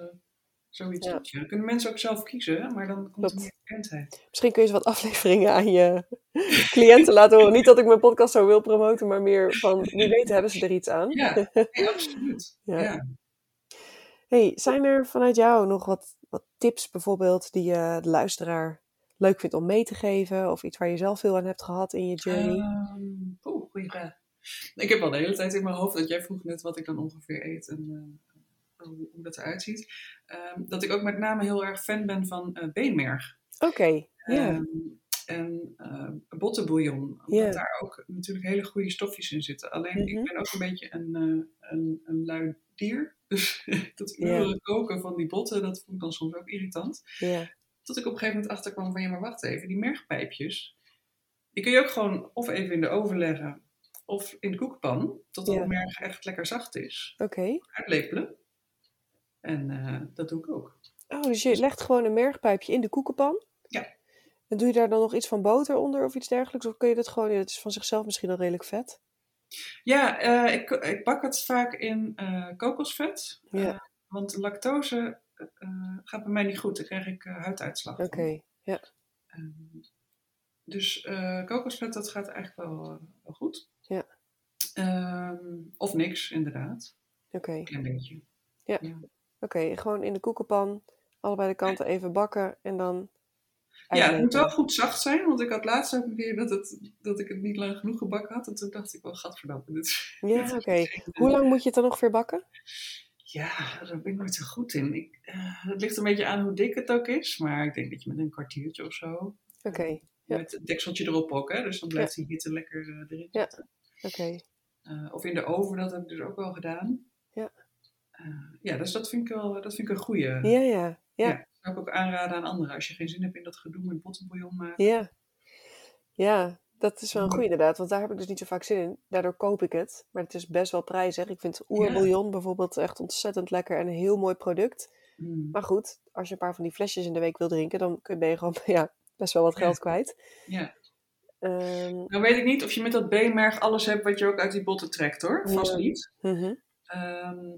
zoiets Ja. Dan kunnen mensen ook zelf kiezen, maar dan komt er meer bekendheid. Misschien kun je eens wat afleveringen aan je cliënten laten horen. Niet dat ik mijn podcast zo wil promoten, maar meer van wie weet hebben ze er iets aan. Ja, nee, absoluut. Ja. Ja. Hey, zijn er vanuit jou nog wat, wat tips bijvoorbeeld die je de luisteraar leuk vindt om mee te geven? Of iets waar je zelf veel aan hebt gehad in je journey? Oeh, goeie vraag. Ik heb al de hele tijd in mijn hoofd dat jij vroeg net wat ik dan ongeveer eet en eh, hoe, hoe dat eruit ziet. Ehm, dat ik ook met name heel erg fan ben van eh, beenmerg. Oké, ja. Ehm, en uh, bottenbouillon. Omdat daar ook natuurlijk hele goede stofjes in zitten. Alleen Mhm. ik ben ook een beetje een, eh, een, een lui dier. Dus dat uren koken van die botten, dat vond ik dan soms ook irritant. ja. Tot ik op een gegeven moment achterkwam van ja, maar wacht even, die mergpijpjes. Die kun je ook gewoon of even in de oven leggen. Of in de koekpan, totdat de merg echt lekker zacht is. Oké. Uitlepelen. En eh, dat doe ik ook. Oh, dus je legt gewoon een mergpijpje in de koekenpan? Ja. En doe je daar dan nog iets van boter onder of iets dergelijks? Of kun je dat gewoon, ja, het is van zichzelf misschien al redelijk vet. Ja, eh, ik, ik bak het vaak in eh, kokosvet. Ja. Want lactose gaat bij mij niet goed. Daar krijg ik huiduitslag. Oké, ja. Ehm, dus kokosvet, dat gaat eigenlijk wel, wel goed. Ja. Ehm, of niks, inderdaad. Oké, Een klein beetje. Oké. Gewoon in de koekenpan, allebei de kanten even bakken en dan... Ja, het moet wel goed zacht zijn. Want ik had laatst ook een keer dat, het, dat ik het niet lang genoeg gebakken had. En toen dacht ik wel, gadverdamme. Dit. Ja, oké. Hoe lang moet je het dan ongeveer bakken? Ja, daar ben ik nooit zo goed in. Ik, eh, het ligt een beetje aan hoe dik het ook is. Maar ik denk dat je met een kwartiertje of zo... Oké, Ja. Met het dekseltje erop ook, hè. Dus dan blijft die hitte lekker eh, erin Ja. oké. Eh, of in de oven, dat heb ik dus ook wel gedaan. Ja. Eh, ja, dus dat vind ik wel dat vind ik een goeie. Ja, ja, ja. Ja, zou ik ook aanraden aan anderen. Als je geen zin hebt in dat gedoe met bottenbouillon maken. Ja. Ja, dat is wel een goede inderdaad. Want daar heb ik dus niet zo vaak zin in. Daardoor koop ik het. Maar het is best wel prijzig. Ik vind oerbouillon bijvoorbeeld echt ontzettend lekker en een heel mooi product. Mm. Maar goed, als je een paar van die flesjes in de week wil drinken, dan kun- ben je gewoon ja, best wel wat Ja. geld kwijt. Ja. Ehm, Nou weet ik niet of je met dat beenmerg alles hebt wat je ook uit die botten trekt hoor. Vast niet. Ehm,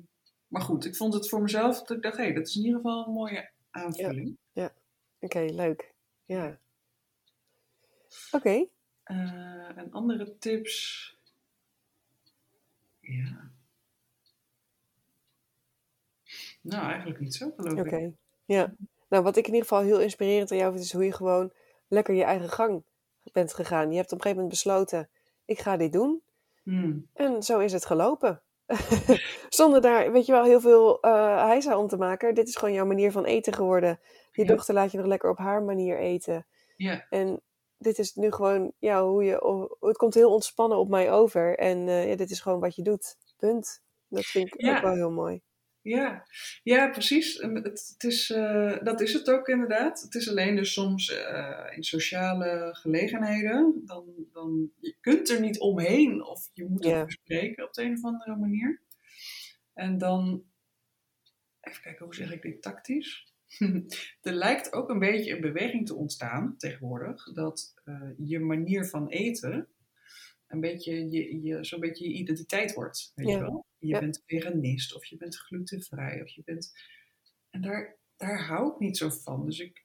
maar goed, ik vond het voor mezelf, dat ik dacht, hé, dat is in ieder geval een mooie aanvulling. Oké, leuk. Ja. Oké. Eh, en andere tips. Ja. Nou, eigenlijk niet zo, geloof Oké. ik. Ja. Nou, wat ik in ieder geval heel inspirerend aan jou vind, is hoe je gewoon lekker je eigen gang bent gegaan. Je hebt op een gegeven moment besloten, ik ga dit doen. Hmm. En zo is het gelopen. Zonder daar, weet je wel, heel veel eh heisa om te maken. Dit is gewoon jouw manier van eten geworden. Je Ja. dochter laat je nog lekker op haar manier eten. Ja. En dit is nu gewoon, ja, hoe je, oh, het komt heel ontspannen op mij over. En eh, ja, dit is gewoon wat je doet. Punt. Dat vind ik Ja. ook wel heel mooi. Ja, ja precies. Het, het is, eh, dat is het ook inderdaad. Het is alleen dus soms eh, in sociale gelegenheden. Dan, dan, je kunt er niet omheen of je moet het bespreken op de een of andere manier. En dan, even kijken, hoe zeg ik dit tactisch? er lijkt ook een beetje een beweging te ontstaan tegenwoordig. Dat eh, je manier van eten een beetje je, je, zo'n beetje je identiteit wordt. Weet Ja. je wel? Je Ja. bent veganist of je bent glutenvrij of je bent... En daar, daar hou ik niet zo van. Dus, ik,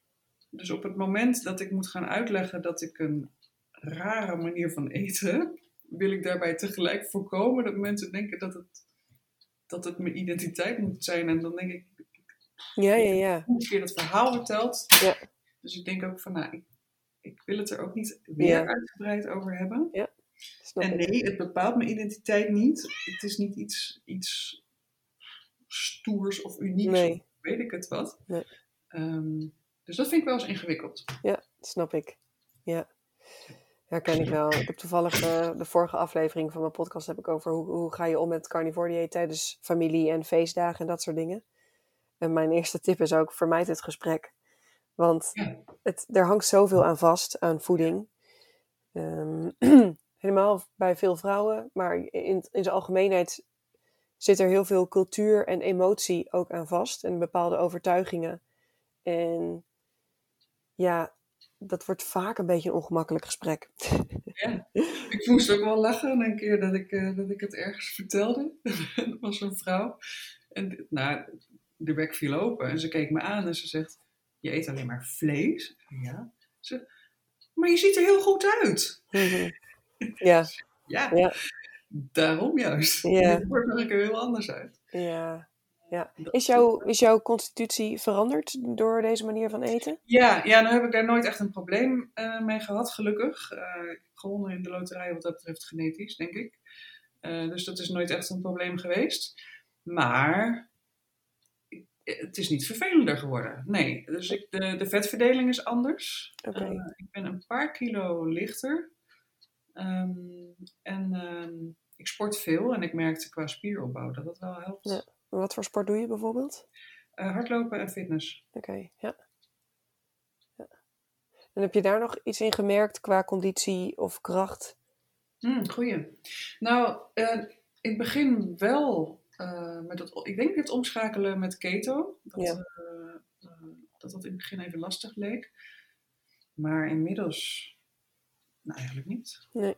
dus op het moment dat ik moet gaan uitleggen dat ik een rare manier van eten... wil ik daarbij tegelijk voorkomen dat mensen denken dat het, dat het mijn identiteit moet zijn. En dan denk ik, Ja, ja, ja. hoe keer dat verhaal vertelt. Ja. Dus ik denk ook van, nou, ik, ik wil het er ook niet weer Ja. uitgebreid over hebben. Snap En nee, het bepaalt mijn identiteit niet. Het is niet iets, iets stoers of unieks, Nee. of weet ik het wat. Nee. Ehm, dus dat vind ik wel eens ingewikkeld. Ja, snap ik. Ja. Herken ik wel. Ik heb toevallig eh, de vorige aflevering van mijn podcast heb ik over hoe, hoe ga je om met carnivore dieet tijdens familie en feestdagen en dat soort dingen. En mijn eerste tip is ook, vermijd het gesprek. Want Ja. het, er hangt zoveel aan vast, aan voeding. Ehm, helemaal bij veel vrouwen, maar in, in zijn algemeenheid zit er heel veel cultuur en emotie ook aan vast. En bepaalde overtuigingen. En ja, dat wordt vaak een beetje een ongemakkelijk gesprek. Ja. Ik moest ook wel lachen een keer dat ik, eh, dat ik het ergens vertelde. dat was een vrouw. En nou, de bek viel open en ze keek me aan en ze zegt: Je eet alleen maar vlees? Ja. Ze, maar je ziet er heel goed uit. Mhm. Ja, Ja, Ja. daarom juist. Ja. Dit wordt er een heel anders uit. ja, ja. Is, jouw, is jouw constitutie veranderd door deze manier van eten? Ja, ja, nou heb ik daar nooit echt een probleem eh, mee gehad, gelukkig. Eh, ik heb gewonnen in de loterij wat dat betreft genetisch, denk ik. Eh, dus dat is nooit echt een probleem geweest. Maar het is niet vervelender geworden. Nee, dus ik, de, de vetverdeling is anders. Oké. Ik ben een paar kilo lichter. Ehm, en ehm, ik sport veel en ik merkte qua spieropbouw dat dat wel helpt. Ja. Wat voor sport doe je bijvoorbeeld? Eh, hardlopen en fitness. Oké, ja. ja. En heb je daar nog iets in gemerkt qua conditie of kracht? Hmm, goeie. Nou, in het begin wel eh, met het, ik denk het omschakelen met keto. Dat, Ja. dat dat in het begin even lastig leek. Maar inmiddels, nou eigenlijk niet. Nee.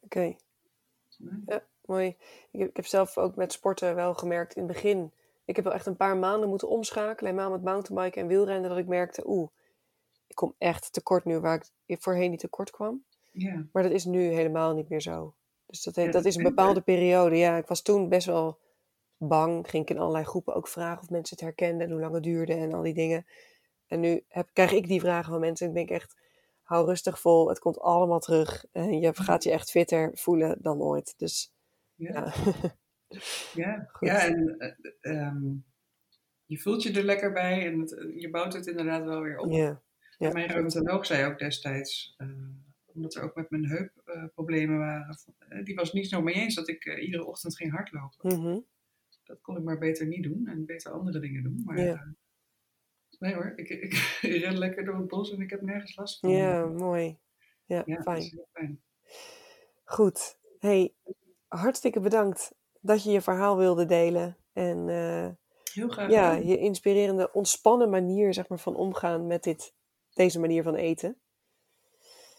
Oké. Nee. Mooi. Ik heb, ik heb zelf ook met sporten wel gemerkt in het begin. Ik heb wel echt een paar maanden moeten omschakelen. Helemaal met mountainbiken en wielrennen. Dat ik merkte, oeh, ik kom echt tekort nu waar ik voorheen niet tekort kwam. Ja, Maar dat is nu helemaal niet meer zo. Dus dat, Ja, dat is een bepaalde periode. Ja, ik was toen best wel bang. Ging ik in allerlei groepen ook vragen of mensen het herkenden. En hoe lang het duurde en al die dingen. En nu heb, krijg ik die vragen van mensen. En ik denk echt, hou rustig vol. Het komt allemaal terug. En je gaat je echt fitter voelen dan ooit. Dus ja, ja, ja. Goed. ja en eh, ehm, je voelt je er lekker bij en het, je bouwt het inderdaad wel weer op. ja. ja. Mijn reumatoloog zei ook destijds, eh, omdat er ook met mijn heup eh, problemen waren, eh, die was niet zo mee eens dat ik eh, iedere ochtend ging hardlopen. Mhm. Dat kon ik maar beter niet doen en beter andere dingen doen. Maar Ja. Nee hoor, ik, ik, ik ren lekker door het bos en ik heb nergens last van. Ja, mooi. Ja, fijn. Goed. Hey, hartstikke bedankt dat je je verhaal wilde delen. En eh, Heel graag. ja, je inspirerende, ontspannen manier zeg maar, van omgaan met dit, deze manier van eten.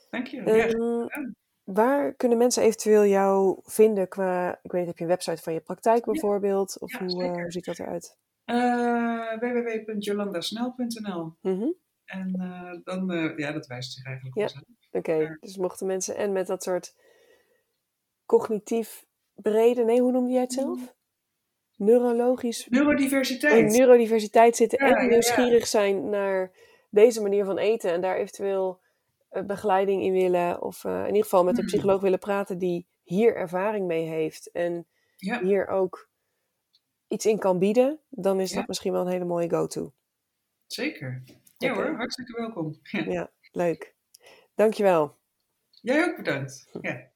Dank je. ja, Ehm, waar kunnen mensen eventueel jou vinden qua, ik weet niet, heb je een website van je praktijk bijvoorbeeld? Of Ja, hoe, eh, hoe ziet dat eruit? Eh, www.jolandasnel.nl Mhm. En eh, dan, eh, ja, dat wijst zich eigenlijk Ja. vanzelf. Oké, dus mochten mensen en met dat soort cognitief brede, nee, hoe noemde jij het zelf? Neurologisch Neurodiversiteit. in neurodiversiteit zitten Ja, en ja. nieuwsgierig zijn naar deze manier van eten en daar eventueel begeleiding in willen of in ieder geval met een Hmm. psycholoog willen praten die hier ervaring mee heeft en hier ook iets in kan bieden, dan is Ja. dat misschien wel een hele mooie go-to. Zeker. Ja hoor, hartstikke welkom. Ja. Ja, leuk. Dankjewel. Jij ook bedankt. Ja.